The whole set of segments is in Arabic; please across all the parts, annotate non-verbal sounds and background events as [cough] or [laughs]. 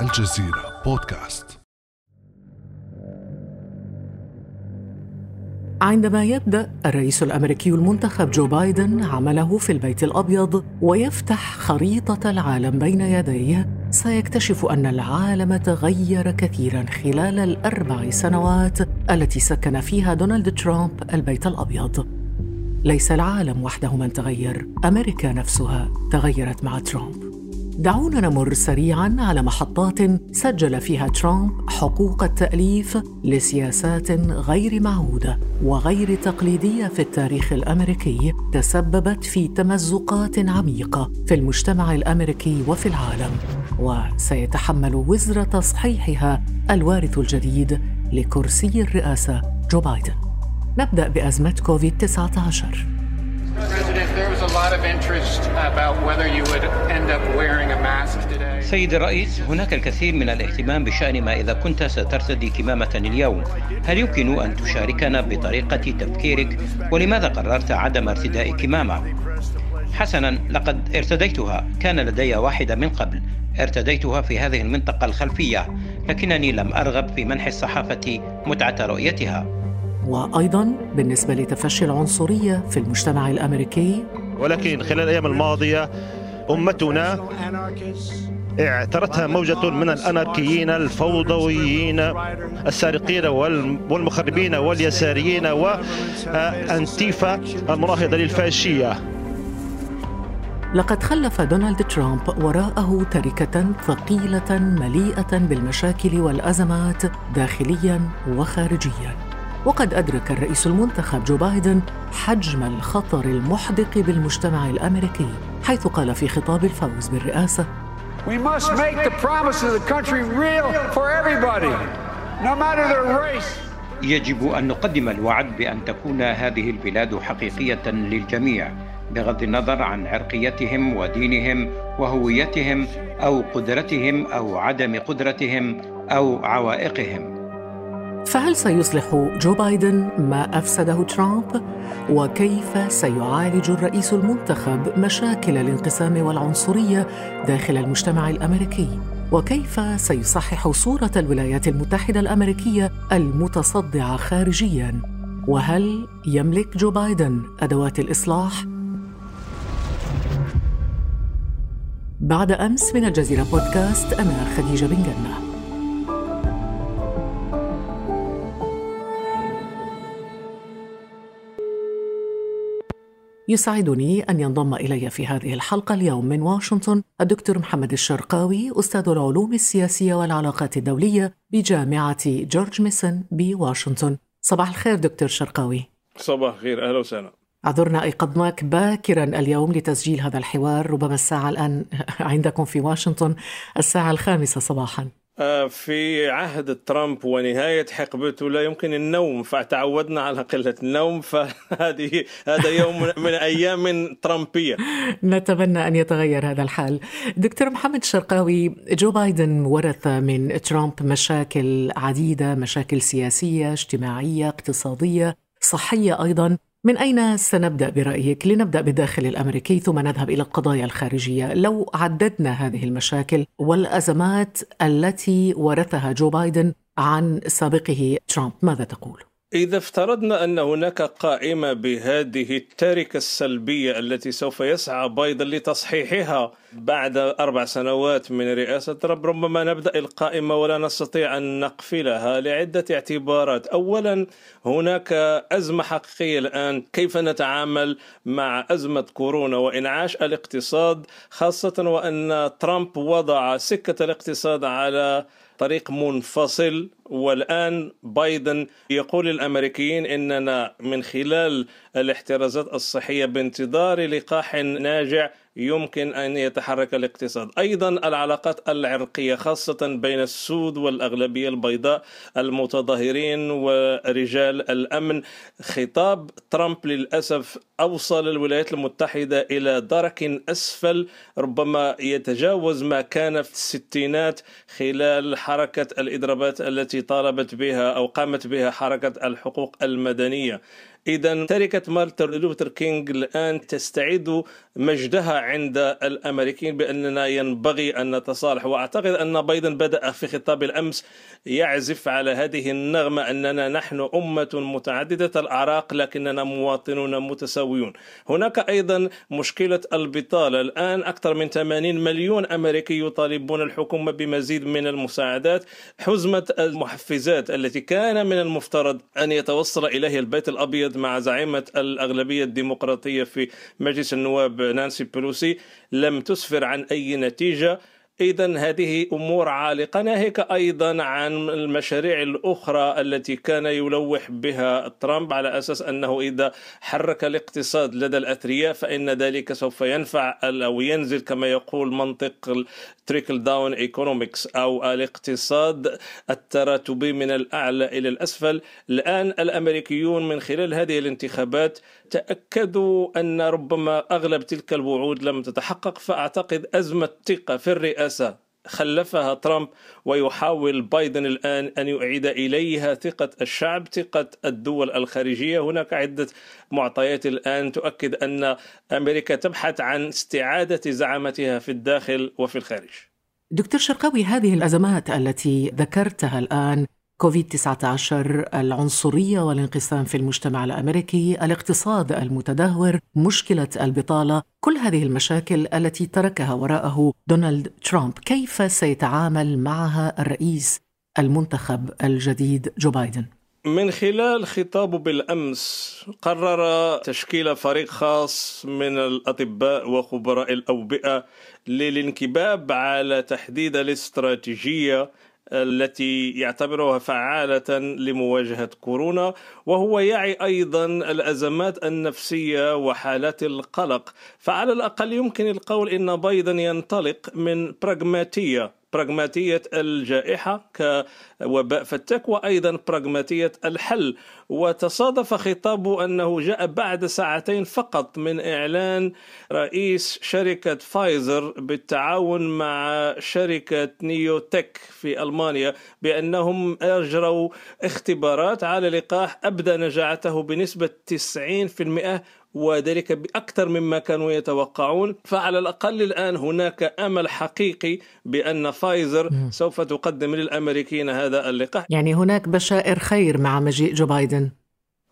الجزيرة بودكاست. عندما يبدأ الرئيس الأمريكي المنتخب جو بايدن عمله في البيت الأبيض ويفتح خريطة العالم بين يديه سيكتشف أن العالم تغير كثيرا خلال الأربع سنوات التي سكن فيها دونالد ترامب البيت الأبيض. ليس العالم وحده من تغير أمريكا نفسها تغيرت مع ترامب. دعونا نمر سريعا على محطات سجل فيها ترامب حقوق التأليف لسياسات غير معهودة وغير تقليدية في التاريخ الأمريكي تسببت في تمزقات عميقة في المجتمع الأمريكي وفي العالم. وسيتحمل وزر تصحيحها الوارث الجديد لكرسي الرئاسة جو بايدن. نبدأ بأزمة كوفيد 19 سيد الرئيس هناك الكثير من الاهتمام بشأن ما إذا كنت سترتدي كمامة اليوم. هل يمكن أن تشاركنا بطريقة تفكيرك؟ ولماذا قررت عدم ارتداء كمامة؟ حسنا لقد ارتديتها. كان لدي واحدة من قبل. ارتديتها في هذه المنطقة الخلفية. لكنني لم أرغب في منح الصحافة متعة رؤيتها. وأيضا بالنسبة لتفشي العنصرية في المجتمع الأمريكي ولكن خلال الأيام الماضية أمتنا اعترتها موجة من الأناركيين الفوضويين السارقين والمخربين واليساريين وأنتيفا المناهضة للفاشية. لقد خلف دونالد ترامب وراءه تركة ثقيلة مليئة بالمشاكل والأزمات داخليا وخارجيا. وقد أدرك الرئيس المنتخب جو بايدن حجم الخطر المحدق بالمجتمع الأمريكي حيث قال في خطاب الفوز بالرئاسة We must make the promise of the country real for everybody, no matter their race. يجب أن نقدم الوعد بأن تكون هذه البلاد حقيقية للجميع بغض النظر عن عرقيتهم ودينهم وهويتهم أو قدرتهم أو عدم قدرتهم أو عوائقهم فهل سيصلح جو بايدن ما أفسده ترامب؟ وكيف سيعالج الرئيس المنتخب مشاكل الانقسام والعنصرية داخل المجتمع الأمريكي؟ وكيف سيصحح صورة الولايات المتحدة الأمريكية المتصدعة خارجيا؟ وهل يملك جو بايدن أدوات الإصلاح؟ بعد أمس من الجزيرة بودكاست أنا خديجة بن جنة. يسعدني أن ينضم إلي في هذه الحلقة اليوم من واشنطن الدكتور محمد الشرقاوي أستاذ العلوم السياسية والعلاقات الدولية بجامعة جورج ميسون بواشنطن. صباح الخير دكتور شرقاوي. صباح الخير أهلا وسهلا. أعذرنا إيقظناك باكرا اليوم لتسجيل هذا الحوار ربما الساعة الآن [laughs] عندكم في واشنطن الساعة الخامسة صباحا. في عهد ترامب ونهاية حقبته لا يمكن النوم فتعودنا على قلة النوم فهذه [laughs] هذا يوم من أيام ترامبية. نتمنى أن يتغير هذا الحال. دكتور محمد الشرقاوي جو بايدن ورث من ترامب مشاكل عديدة مشاكل سياسية اجتماعية اقتصادية صحية أيضا. من أين سنبدأ برأيك؟ لنبدأ بالداخل الأمريكي ثم نذهب إلى القضايا الخارجية لو عددنا هذه المشاكل والأزمات التي ورثها جو بايدن عن سابقه ترامب ماذا تقول؟ إذا افترضنا أن هناك قائمة بهذه التركة السلبية التي سوف يسعى بايدن لتصحيحها بعد أربع سنوات من رئاسة ترامب ربما نبدأ القائمة ولا نستطيع أن نقفلها لعدة اعتبارات. أولا هناك أزمة حقيقية الآن. كيف نتعامل مع أزمة كورونا وإنعاش الاقتصاد خاصة وأن ترامب وضع سكة الاقتصاد على طريق منفصل؟ والآن بايدن يقول للأمريكيين إننا من خلال الاحترازات الصحية بانتظار لقاح ناجع يمكن أن يتحرك الاقتصاد. أيضا العلاقات العرقية خاصة بين السود والأغلبية البيضاء المتظاهرين ورجال الأمن. خطاب ترامب للأسف أوصل الولايات المتحدة إلى درك أسفل ربما يتجاوز ما كان في الستينات خلال حركة الإضرابات التي طالبت بها أو قامت بها حركة الحقوق المدنية. إذا تركة مارتن لوثر كينج الآن تستعيد مجدها عند الأمريكيين بأننا ينبغي أن نتصالح وأعتقد أن بايدن بدأ في خطاب الأمس يعزف على هذه النغمة أننا نحن أمة متعددة الأعراق لكننا مواطنون متساويون. هناك أيضا مشكلة البطالة. الآن أكثر من 80 مليون أمريكي يطالبون الحكومة بمزيد من المساعدات. حزمة المحفزات التي كان من المفترض أن يتوصل إليها البيت الأبيض مع زعيمة الأغلبية الديمقراطية في مجلس النواب نانسي بلوسي لم تسفر عن أي نتيجة. إذا هذه أمور عالقة. ناهيك أيضا عن المشاريع الأخرى التي كان يلوح بها ترامب على أساس أنه إذا حرك الاقتصاد لدى الأثرياء فإن ذلك سوف ينفع أو ينزل كما يقول منطق trickle-down economics أو الاقتصاد التراتبي من الأعلى إلى الأسفل. الآن الأمريكيون من خلال هذه الانتخابات تأكدوا أن ربما أغلب تلك الوعود لم تتحقق فأعتقد أزمة ثقة في الرئاسة خلفها ترامب ويحاول بايدن الآن أن يعيد إليها ثقة الشعب ثقة الدول الخارجية. هناك عدة معطيات الآن تؤكد أن أمريكا تبحث عن استعادة زعامتها في الداخل وفي الخارج. دكتور شرقاوي هذه الأزمات التي ذكرتها الآن كوفيد 19 العنصرية والانقسام في المجتمع الأمريكي الاقتصاد المتدهور مشكلة البطالة كل هذه المشاكل التي تركها وراءه دونالد ترامب. كيف سيتعامل معها الرئيس المنتخب الجديد جو بايدن؟ من خلال خطابه بالأمس قرر تشكيل فريق خاص من الأطباء وخبراء الأوبئة للانكباب على تحديد الاستراتيجية التي يعتبرها فعالة لمواجهة كورونا وهو يعي أيضا الأزمات النفسية وحالات القلق. فعلى الأقل يمكن القول إن بايدن ينطلق من براغماتية براغماتية الجائحة كوباء فتاك وأيضا براغماتية الحل. وتصادف خطابه أنه جاء بعد ساعتين فقط من إعلان رئيس شركة فايزر بالتعاون مع شركة نيوتك في ألمانيا بأنهم أجروا اختبارات على لقاح أبدى نجاعته بنسبة 90% وذلك بأكثر مما كانوا يتوقعون. فعلى الأقل الآن هناك أمل حقيقي بأن فايزر سوف تقدم للأمريكيين هذا اللقاح. يعني هناك بشائر خير مع مجيء جو بايدن.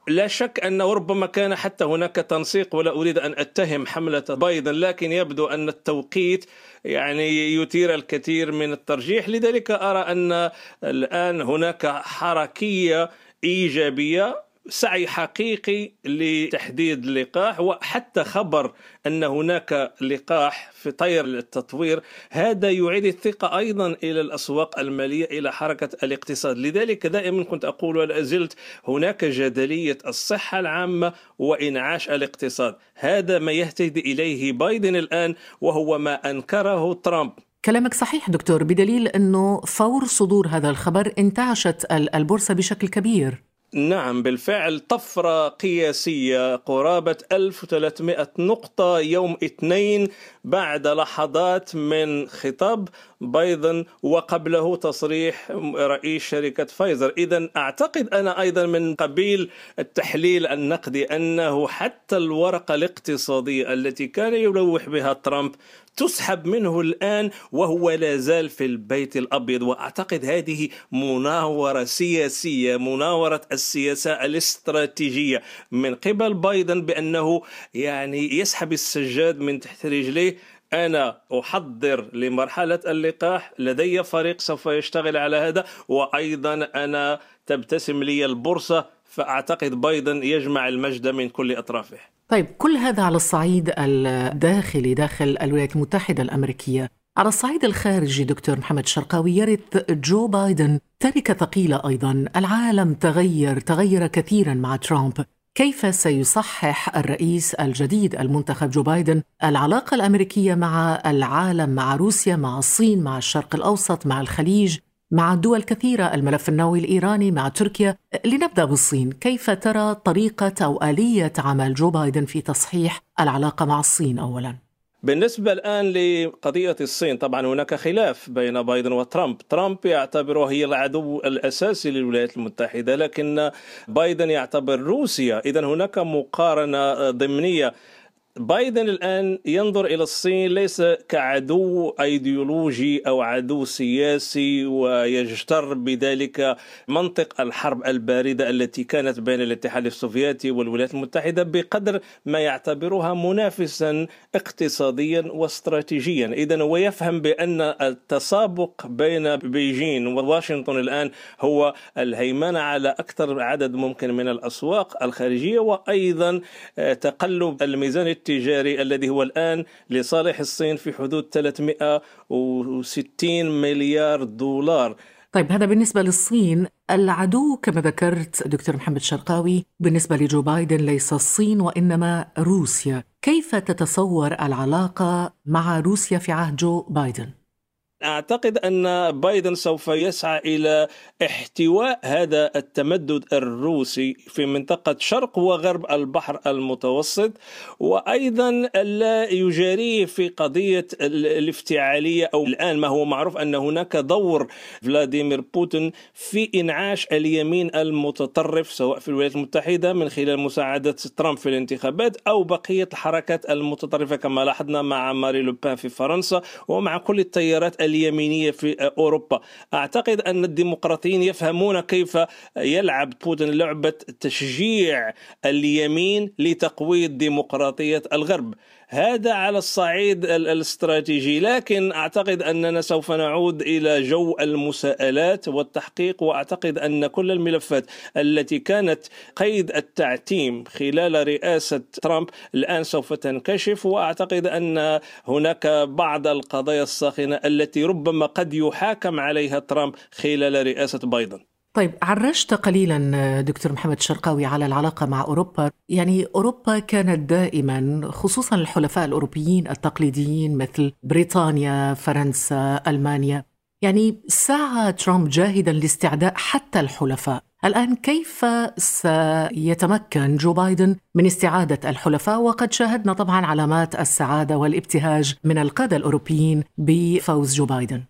لا شك أنه ربما كان حتى هناك تنسيق ولا أريد أن أتهم حملة بايدن لكن يبدو أن التوقيت يعني يثير الكثير من الترجيح. لذلك أرى أن الآن هناك حركية إيجابية سعي حقيقي لتحديد اللقاح وحتى خبر أن هناك لقاح في طير التطوير هذا يعيد الثقة أيضا إلى الأسواق المالية إلى حركة الاقتصاد. لذلك دائما كنت أقول ولا زلت هناك جدلية الصحة العامة وإنعاش الاقتصاد. هذا ما يهتدي إليه بايدن الآن وهو ما أنكره ترامب. كلامك صحيح دكتور بدليل أنه فور صدور هذا الخبر انتعشت البورصة بشكل كبير. نعم بالفعل طفرة قياسية قرابة 1300 نقطة يوم اثنين بعد لحظات من خطاب. بايدن وقبله تصريح رئيس شركة فايزر. إذا أعتقد أنا أيضا من قبيل التحليل النقدي أنه حتى الورقة الاقتصادية التي كان يلوح بها ترامب تسحب منه الآن وهو لا زال في البيت الأبيض. وأعتقد هذه مناورة سياسية مناورة السياسة الاستراتيجية من قبل بايدن بأنه يعني يسحب السجاد من تحت رجليه أنا أحضر لمرحلة اللقاح لدي فريق سوف يشتغل على هذا وأيضا أنا تبتسم لي البورصة فأعتقد بايدن يجمع المجد من كل أطرافه. طيب كل هذا على الصعيد الداخلي داخل الولايات المتحدة الأمريكية. على الصعيد الخارجي دكتور محمد شرقاوي يرث جو بايدن تركة ثقيلة أيضا. العالم تغير تغير كثيرا مع ترامب. كيف سيصحح الرئيس الجديد المنتخب جو بايدن العلاقة الأمريكية مع العالم مع روسيا مع الصين مع الشرق الأوسط مع الخليج مع دول كثيرة الملف النووي الإيراني مع تركيا لنبدأ بالصين كيف ترى طريقة أو آلية عمل جو بايدن في تصحيح العلاقة مع الصين أولاً؟ بالنسبة الآن لقضية الصين طبعا هناك خلاف بين بايدن وترامب. ترامب يعتبره هي العدو الأساسي للولايات المتحدة لكن بايدن يعتبر روسيا. إذا هناك مقارنة ضمنية بايدن الآن ينظر إلى الصين ليس كعدو أيديولوجي أو عدو سياسي ويجتر بذلك منطق الحرب الباردة التي كانت بين الاتحاد السوفيتي والولايات المتحدة بقدر ما يعتبرها منافسا اقتصاديا واستراتيجيا. إذا هو يفهم بأن التسابق بين بيجين وواشنطن الآن هو الهيمنة على أكثر عدد ممكن من الأسواق الخارجية وأيضا تقلب الميزان التجاري الذي هو الآن لصالح الصين في حدود 360 مليار دولار. طيب هذا بالنسبة للصين. العدو كما ذكرت دكتور محمد شرقاوي بالنسبة لجو بايدن ليس الصين وإنما روسيا. كيف تتصور العلاقة مع روسيا في عهد جو بايدن؟ أعتقد أن بايدن سوف يسعى إلى احتواء هذا التمدد الروسي في منطقة شرق وغرب البحر المتوسط وأيضا لا يجاريه في قضية الافتعالية أو الآن ما هو معروف أن هناك دور فلاديمير بوتين في إنعاش اليمين المتطرف سواء في الولايات المتحدة من خلال مساعدة ترامب في الانتخابات أو بقية الحركات المتطرفة كما لاحظنا مع ماري لوبان في فرنسا ومع كل التيارات اليمينية في أوروبا. أعتقد أن الديمقراطيين يفهمون كيف يلعب بوتين لعبة تشجيع اليمين لتقويض ديمقراطية الغرب. هذا على الصعيد الاستراتيجي. لكن أعتقد أننا سوف نعود إلى جو المساءلات والتحقيق وأعتقد أن كل الملفات التي كانت قيد التعتيم خلال رئاسة ترامب الآن سوف تنكشف. وأعتقد أن هناك بعض القضايا الساخنة التي ربما قد يحاكم عليها ترامب خلال رئاسة بايدن. طيب عرجت قليلا دكتور محمد الشرقاوي على العلاقة مع أوروبا. يعني أوروبا كانت دائما خصوصا الحلفاء الأوروبيين التقليديين مثل بريطانيا فرنسا ألمانيا. يعني سعى ترامب جاهدا لاستعداء حتى الحلفاء. الآن كيف سيتمكن جو بايدن من استعادة الحلفاء؟ وقد شاهدنا طبعا علامات السعادة والابتهاج من القادة الأوروبيين بفوز جو بايدن.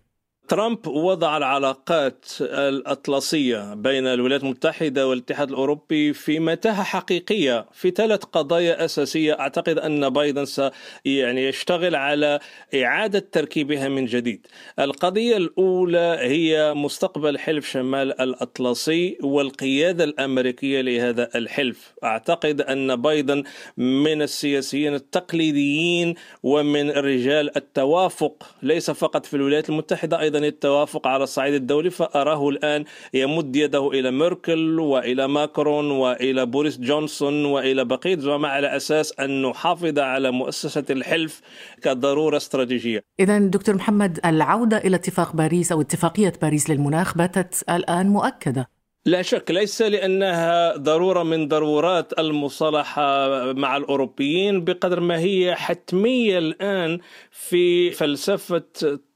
ترامب وضع العلاقات الأطلسية بين الولايات المتحدة والاتحاد الأوروبي في متاهة حقيقية في ثلاث قضايا أساسية. أعتقد أن بايدن س يعني يشتغل على إعادة تركيبها من جديد. القضية الأولى هي مستقبل حلف شمال الأطلسي والقيادة الأمريكية لهذا الحلف. أعتقد أن بايدن من السياسيين التقليديين ومن رجال التوافق ليس فقط في الولايات المتحدة أيضا أيضا التوافق على الصعيد الدولي فأراه الآن يمد يده إلى ميركل وإلى ماكرون وإلى بوريس جونسون وإلى بقية زعماء على أساس أن نحافظ على مؤسسة الحلف كضرورة استراتيجية. اذا دكتور محمد العودة إلى اتفاق باريس أو اتفاقية باريس للمناخ باتت الآن مؤكدة. لا شك ليس لأنها ضرورة من ضرورات المصالحة مع الأوروبيين بقدر ما هي حتمية الآن في فلسفة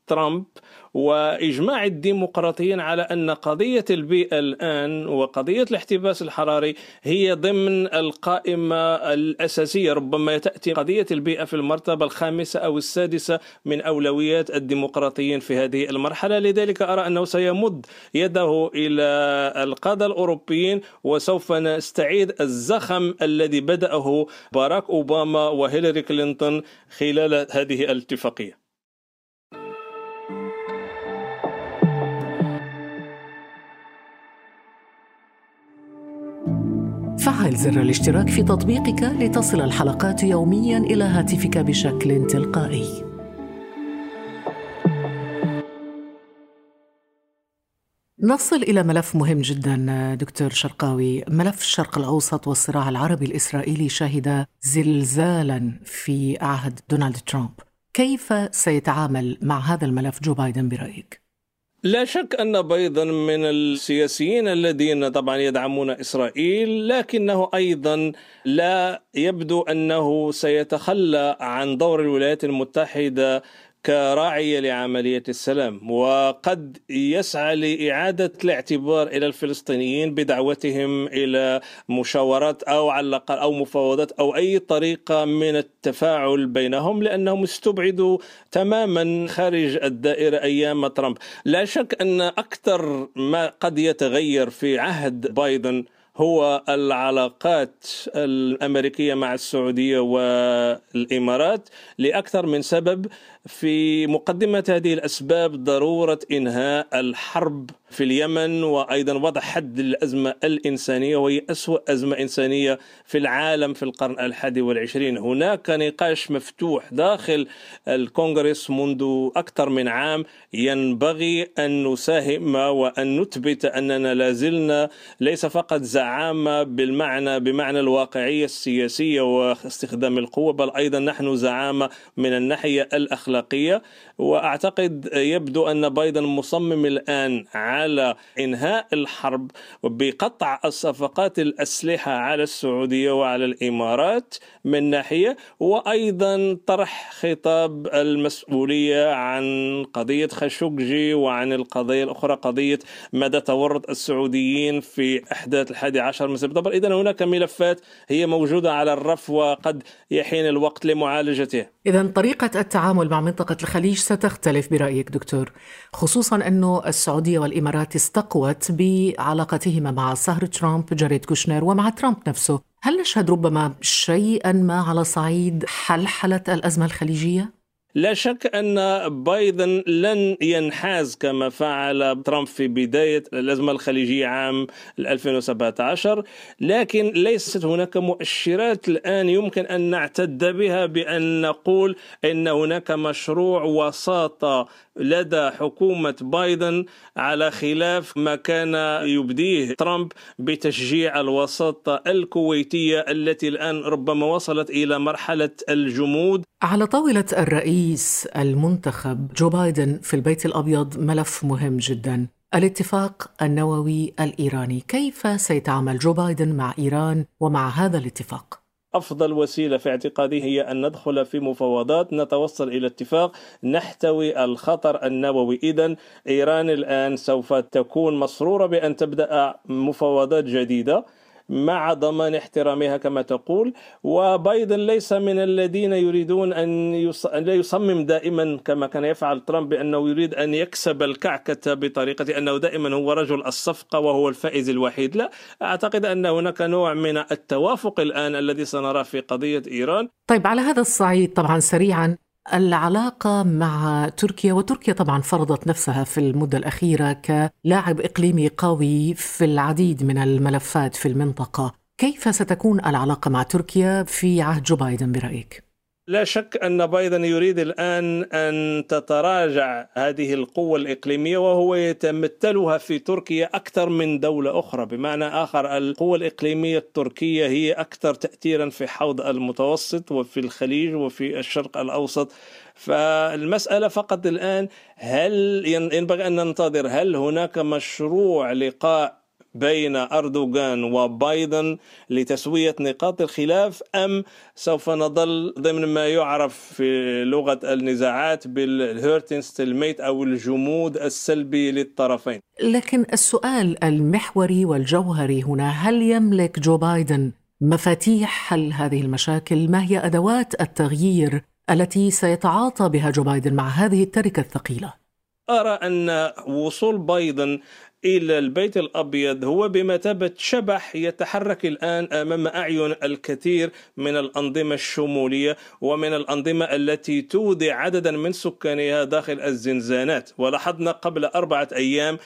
ترامب وإجماع الديمقراطيين على أن قضية البيئة الآن وقضية الاحتباس الحراري هي ضمن القائمة الأساسية ربما تأتي قضية البيئة في المرتبة الخامسة أو السادسة من أولويات الديمقراطيين في هذه المرحلة. لذلك أرى أنه سيمد يده إلى القادة الأوروبيين وسوف نستعيد الزخم الذي بدأه باراك أوباما وهيلاري كلينتون خلال هذه الاتفاقية. زر الاشتراك في تطبيقك لتصل الحلقات يوميا إلى هاتفك بشكل تلقائي. نصل إلى ملف مهم جدا دكتور شرقاوي ملف الشرق الأوسط والصراع العربي الإسرائيلي شهد زلزالا في عهد دونالد ترامب كيف سيتعامل مع هذا الملف جو بايدن برأيك؟ لا شك أن بايدن من السياسيين الذين طبعا يدعمون إسرائيل لكنه أيضا لا يبدو أنه سيتخلى عن دور الولايات المتحدة كراعية لعملية السلام وقد يسعى لإعادة الاعتبار إلى الفلسطينيين بدعوتهم إلى مشاورات أو على الأقل أو مفاوضات أو أي طريقة من التفاعل بينهم لأنهم استبعدوا تماما خارج الدائرة أيام ترامب. لا شك أن أكثر ما قد يتغير في عهد بايدن هو العلاقات الأمريكية مع السعودية والإمارات لأكثر من سبب في مقدمة هذه الأسباب ضرورة إنهاء الحرب في اليمن وأيضا وضع حد للأزمة الإنسانية وهي أسوأ أزمة إنسانية في العالم في القرن الحادي والعشرين. هناك نقاش مفتوح داخل الكونغرس منذ أكثر من عام. ينبغي أن نساهم وأن نثبت أننا لازلنا ليس فقط زعامة بالمعنى بمعنى الواقعية السياسية واستخدام القوة بل أيضا نحن زعامة من الناحية الأخلاقية وأعتقد يبدو أن بايدن مصمم الآن على إنهاء الحرب بقطع الصفقات الأسلحة على السعودية وعلى الإمارات من ناحية وأيضا طرح خطاب المسؤولية عن قضية خاشقجي وعن القضية الأخرى قضية مدى تورط السعوديين في إحداث الحادي عشر من سبتمبر. اذا هناك ملفات هي موجودة على الرف وقد يحين الوقت لمعالجتها اذا طريقة التعامل مع منطقة الخليج ستختلف برأيك دكتور خصوصا أنه السعودية والإمارات استقوت بعلاقتهما مع صهر ترامب جاريد كوشنير ومع ترامب نفسه. هل نشهد ربما شيئا ما على صعيد حلحلة الأزمة الخليجية؟ لا شك أن بايدن لن ينحاز كما فعل ترامب في بداية الأزمة الخليجية عام 2017 لكن ليست هناك مؤشرات الآن يمكن أن نعتد بها بأن نقول إن هناك مشروع وساطه لدى حكومة بايدن على خلاف ما كان يبديه ترامب بتشجيع الوساطة الكويتية التي الآن ربما وصلت إلى مرحلة الجمود. على طاولة الرئيس المنتخب جو بايدن في البيت الأبيض ملف مهم جدا. الاتفاق النووي الإيراني. كيف سيتعامل جو بايدن مع إيران ومع هذا الاتفاق؟ أفضل وسيلة في اعتقادي هي أن ندخل في مفاوضات نتوصل إلى اتفاق نحتوي الخطر النووي. اذا إيران الآن سوف تكون مسرورة بأن تبدأ مفاوضات جديدة. مع ضمان احترامها كما تقول. وبايدن ليس من الذين يريدون أن لا يصمم دائما كما كان يفعل ترامب بأنه يريد أن يكسب الكعكة بطريقة انه دائما هو رجل الصفقة وهو الفائز الوحيد. لا أعتقد أن هناك نوع من التوافق الآن الذي سنراه في قضية إيران. طيب على هذا الصعيد طبعا سريعا العلاقة مع تركيا وتركيا طبعا فرضت نفسها في المدة الأخيرة كلاعب إقليمي قوي في العديد من الملفات في المنطقة كيف ستكون العلاقة مع تركيا في عهد جو بايدن برأيك؟ لا شك أن بايدن يريد الآن أن تتراجع هذه القوة الإقليمية وهو يتمثلها في تركيا أكثر من دولة أخرى. بمعنى آخر القوة الإقليمية التركية هي أكثر تاثيرا في حوض المتوسط وفي الخليج وفي الشرق الأوسط. فالمسألة فقط الآن هل ينبغي أن ننتظر هل هناك مشروع لقاء بين أردوغان وبايدن لتسوية نقاط الخلاف أم سوف نظل ضمن ما يعرف في لغة النزاعات بال hurting stalemate أو الجمود السلبي للطرفين؟ لكن السؤال المحوري والجوهري هنا هل يملك جو بايدن مفاتيح حل هذه المشاكل؟ ما هي أدوات التغيير التي سيتعاطى بها جو بايدن مع هذه التركة الثقيلة؟ أرى أن وصول بايدن إلى البيت الأبيض هو بمثابة شبح يتحرك الآن أمام أعين الكثير من الأنظمة الشمولية ومن الأنظمة التي تودع عددا من سكانها داخل الزنزانات. ولاحظنا قبل أربعة أيام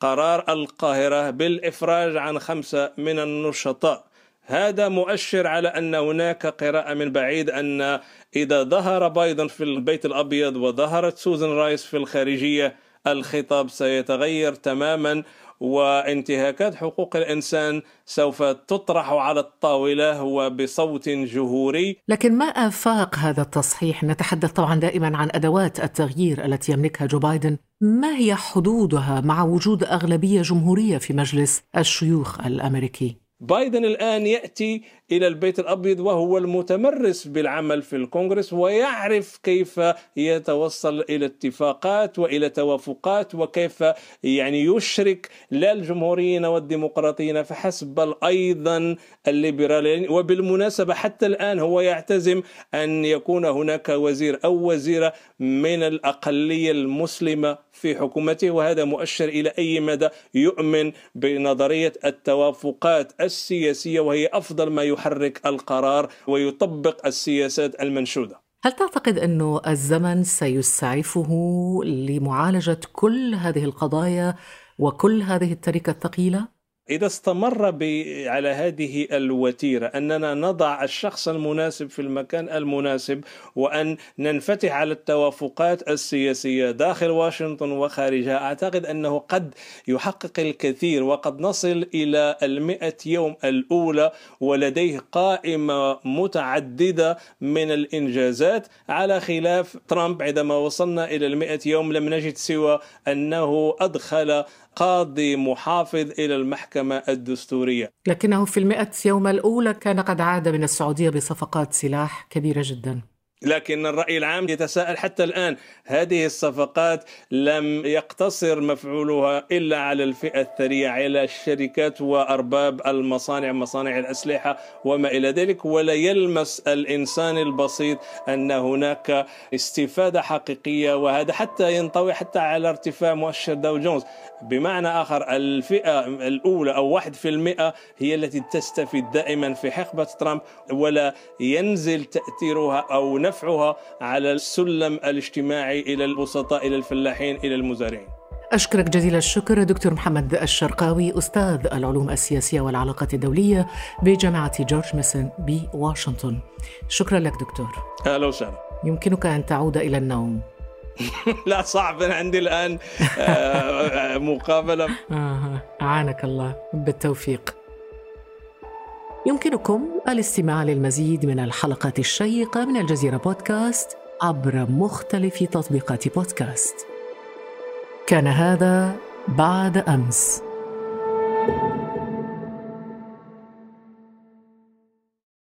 قرار القاهرة بالإفراج عن خمسة من النشطاء. هذا مؤشر على أن هناك قراءة من بعيد أن إذا ظهر بايدن في البيت الأبيض وظهرت سوزان رايس في الخارجية الخطاب سيتغير تماما وانتهاكات حقوق الإنسان سوف تطرح على الطاولة وبصوت جهوري. لكن ما آفاق هذا التصحيح؟ نتحدث طبعا دائما عن أدوات التغيير التي يملكها جو بايدن. ما هي حدودها مع وجود أغلبية جمهورية في مجلس الشيوخ الأمريكي؟ بايدن الآن يأتي إلى البيت الأبيض وهو المتمرس بالعمل في الكونغرس ويعرف كيف يتوصل إلى اتفاقات وإلى توافقات وكيف يعني يشرك لا الجمهوريين والديمقراطيين فحسب بل أيضا الليبراليين. وبالمناسبة حتى الآن هو يعتزم أن يكون هناك وزير أو وزيرة من الأقلية المسلمة في حكومته وهذا مؤشر إلى أي مدى يؤمن بنظرية التوافقات السياسية وهي أفضل ما يحرك القرار ويطبق السياسات المنشودة هل تعتقد أنه الزمن سيسعفه لمعالجة كل هذه القضايا وكل هذه التركة الثقيلة؟ إذا استمر على هذه الوتيرة أننا نضع الشخص المناسب في المكان المناسب وأن ننفتح على التوافقات السياسية داخل واشنطن وخارجها. أعتقد أنه قد يحقق الكثير وقد نصل إلى المئة يوم الأولى ولديه قائمة متعددة من الإنجازات. على خلاف ترامب عندما وصلنا إلى المئة يوم لم نجد سوى أنه أدخل قاضي محافظ إلى المحكمة. الدستورية. لكنه في المئة يوم الأولى كان قد عاد من السعودية بصفقات سلاح كبيرة جدا. لكن الرأي العام يتساءل حتى الآن. هذه الصفقات لم يقتصر مفعولها إلا على الفئة الثرية على الشركات وأرباب المصانع مصانع الأسلحة وما إلى ذلك. ولا يلمس الإنسان البسيط أن هناك استفادة حقيقية وهذا حتى ينطوي حتى على ارتفاع مؤشر داو جونز. بمعنى آخر الفئة الأولى أو واحد في المئة هي التي تستفيد دائما في حقبة ترامب ولا ينزل تأثيرها أو نفعها على السلم الاجتماعي إلى البسطاء إلى الفلاحين إلى المزارعين. أشكرك جزيل الشكر دكتور محمد الشرقاوي أستاذ العلوم السياسية والعلاقات الدولية بجامعة جورج ميسون بواشنطن. شكرا لك دكتور. أهلا وسهلا. يمكنك أن تعود إلى النوم. [laughs] لا صعب. أنا عندي الآن آه، آه، مقابلة. آه أعانك الله. بالتوفيق. يمكنكم الاستماع للمزيد من الحلقات الشيقة من الجزيرة بودكاست عبر مختلف تطبيقات بودكاست. كان هذا بعد أمس.